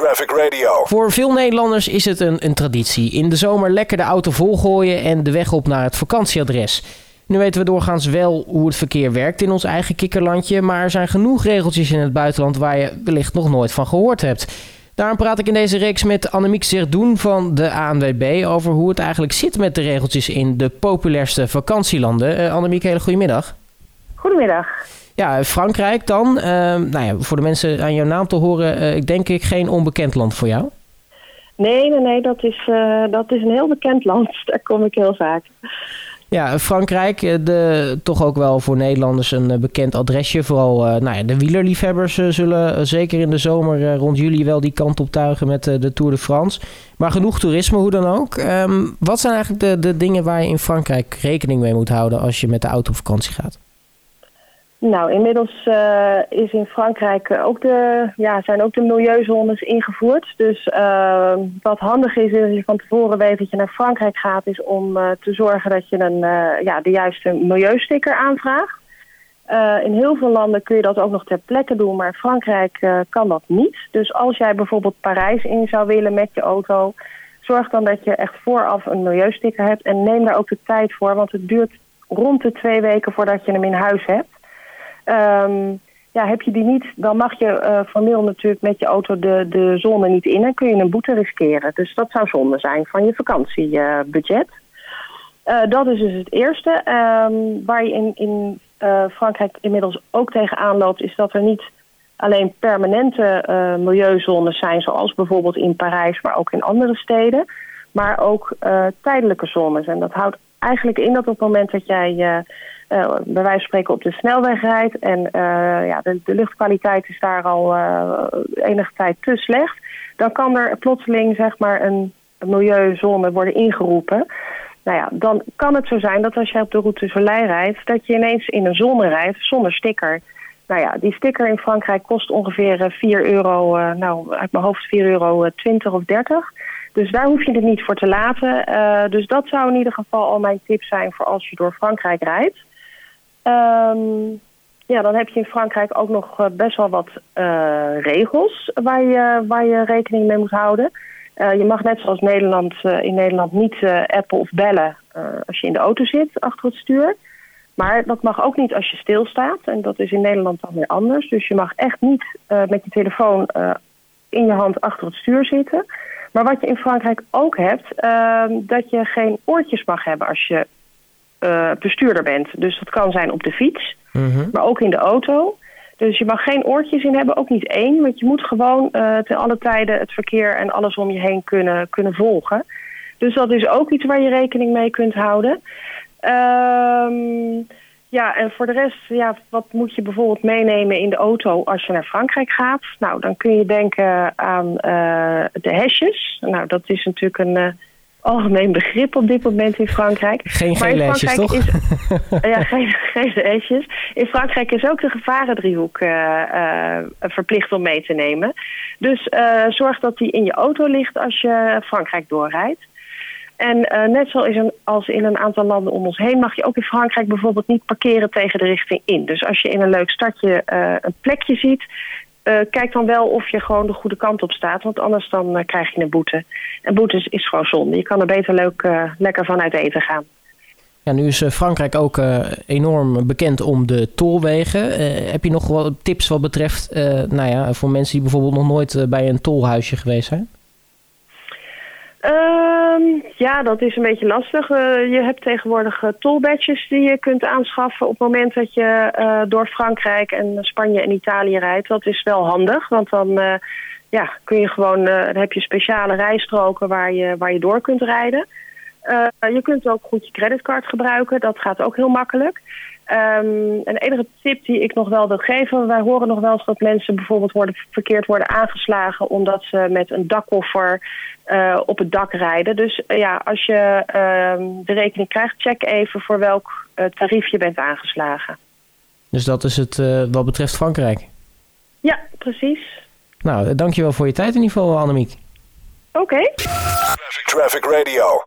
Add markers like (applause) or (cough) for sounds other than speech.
Traffic Radio. Voor veel Nederlanders is het een, een traditie. In de zomer lekker de auto volgooien en de weg op naar het vakantieadres. Nu weten we doorgaans wel hoe het verkeer werkt in ons eigen kikkerlandje, maar er zijn genoeg regeltjes in het buitenland waar je wellicht nog nooit van gehoord hebt. Daarom praat ik in deze reeks met Annemiek Zerdoen van de ANWB over hoe het eigenlijk zit met de regeltjes in de populairste vakantielanden. Uh, Annemiek, hele goedemiddag. Goedemiddag. Ja, Frankrijk dan. Uh, nou ja, voor de mensen aan jouw naam te horen, uh, ik denk ik geen onbekend land voor jou. Nee, nee, nee, dat is, uh, dat is een heel bekend land. (laughs) Daar kom ik heel vaak. Ja, Frankrijk, de, toch ook wel voor Nederlanders een bekend adresje. Vooral uh, nou ja, de wielerliefhebbers zullen zeker in de zomer rond juli wel die kant op tuigen met de Tour de France. Maar genoeg toerisme, hoe dan ook. Um, wat zijn eigenlijk de, de dingen waar je in Frankrijk rekening mee moet houden als je met de auto op vakantie gaat? Nou, inmiddels uh, is in Frankrijk ook de, ja, zijn ook de milieuzones ingevoerd. Dus uh, wat handig is, als je van tevoren weet dat je naar Frankrijk gaat, is om te zorgen dat je een, ja, de juiste milieusticker aanvraagt. in heel veel landen kun je dat ook nog ter plekke doen, maar Frankrijk kan dat niet. Dus als jij bijvoorbeeld Parijs in zou willen met je auto, zorg dan dat je echt vooraf een milieusticker hebt en neem daar ook de tijd voor, want het duurt rond de twee weken voordat je hem in huis hebt. Um, ja, heb je die niet, dan mag je uh, formeel natuurlijk met je auto de, de zone niet in en kun je een boete riskeren. Dus dat zou zonde zijn van je vakantiebudget. Uh, dat is dus het eerste. Um, waar je in, in uh, Frankrijk inmiddels ook tegenaan loopt, is dat er niet alleen permanente milieuzones zijn, zoals bijvoorbeeld in Parijs, maar ook in andere steden, maar ook tijdelijke zones. En dat houdt eigenlijk in dat op het moment dat jij bij wijze van spreken op de snelweg rijdt en uh, ja, de, luchtkwaliteit is daar al uh, enige tijd te slecht, dan kan er plotseling zeg maar een milieuzone worden ingeroepen. Nou ja, dan kan het zo zijn dat als je op de route Soleil rijdt, dat je ineens in een zone rijdt zonder sticker. Nou ja, die sticker in Frankrijk kost ongeveer 4 euro, nou uit mijn hoofd 4 euro 20 of 30. Dus daar hoef je het niet voor te laten. Dus dat zou in ieder geval al mijn tip zijn voor als je door Frankrijk rijdt. Um, ja, dan heb je in Frankrijk ook nog best wel wat uh, regels waar je, waar je rekening mee moet houden. Uh, je mag net zoals Nederland, in Nederland niet appen of bellen als je in de auto zit achter het stuur. Maar dat mag ook niet als je stilstaat. En dat is in Nederland dan weer anders. Dus je mag echt niet met je telefoon in je hand achter het stuur zitten. Maar wat je in Frankrijk ook hebt, ehm, dat je geen oortjes mag hebben als je uh, bestuurder bent. Dus dat kan zijn op de fiets, -hmm. maar ook in de auto. Dus je mag geen oortjes in hebben, ook niet één. Want je moet gewoon uh, ten alle tijden het verkeer en alles om je heen kunnen, kunnen volgen. Dus dat is ook iets waar je rekening mee kunt houden. Um, ja, en voor de rest, ja, wat moet je bijvoorbeeld meenemen in de auto als je naar Frankrijk gaat? Nou, dan kun je denken aan uh, de hesjes. Nou, dat is natuurlijk een algemeen begrip op dit moment in Frankrijk. Geen gele toch? Is, (laughs) ja, geen, hesjes. In Frankrijk is ook de gevarendriehoek uh, uh, verplicht om mee te nemen. Dus uh, zorg dat die in je auto ligt als je Frankrijk doorrijdt. En net zoals als in een aantal landen om ons heen... mag je ook in Frankrijk bijvoorbeeld niet parkeren tegen de richting in. Dus als je in een leuk stadje een plekje ziet... Uh, kijk dan wel of je gewoon de goede kant op staat. Want anders dan uh, krijg je een boete. En boete is gewoon zonde. Je kan er beter leuk, uh, lekker van uit eten gaan. Ja, nu is Frankrijk ook enorm bekend om de tolwegen. heb je nog wat tips wat betreft nou ja, voor mensen die bijvoorbeeld nog nooit bij een tolhuisje geweest zijn? Um, ja, dat is een beetje lastig. Uh, je hebt tegenwoordig uh, tollbadges die je kunt aanschaffen op het moment dat je uh, door Frankrijk en Spanje en Italië rijdt. Dat is wel handig, want dan ja, kun je gewoon, heb je speciale rijstroken waar je, waar je door kunt rijden. je kunt ook goed je creditcard gebruiken, dat gaat ook heel makkelijk. Um, een enige tip die ik nog wel wil geven. Wij horen nog wel eens dat mensen bijvoorbeeld worden, verkeerd worden aangeslagen omdat ze met een dakkoffer uh, op het dak rijden. Dus uh, ja, als je uh, de rekening krijgt, check even voor welk eh, tarief je bent aangeslagen. Dus dat is het wat betreft Frankrijk? Ja, precies. Nou, dankjewel voor je tijd in ieder geval, Annemiek. Oké. Okay. Traffic Radio.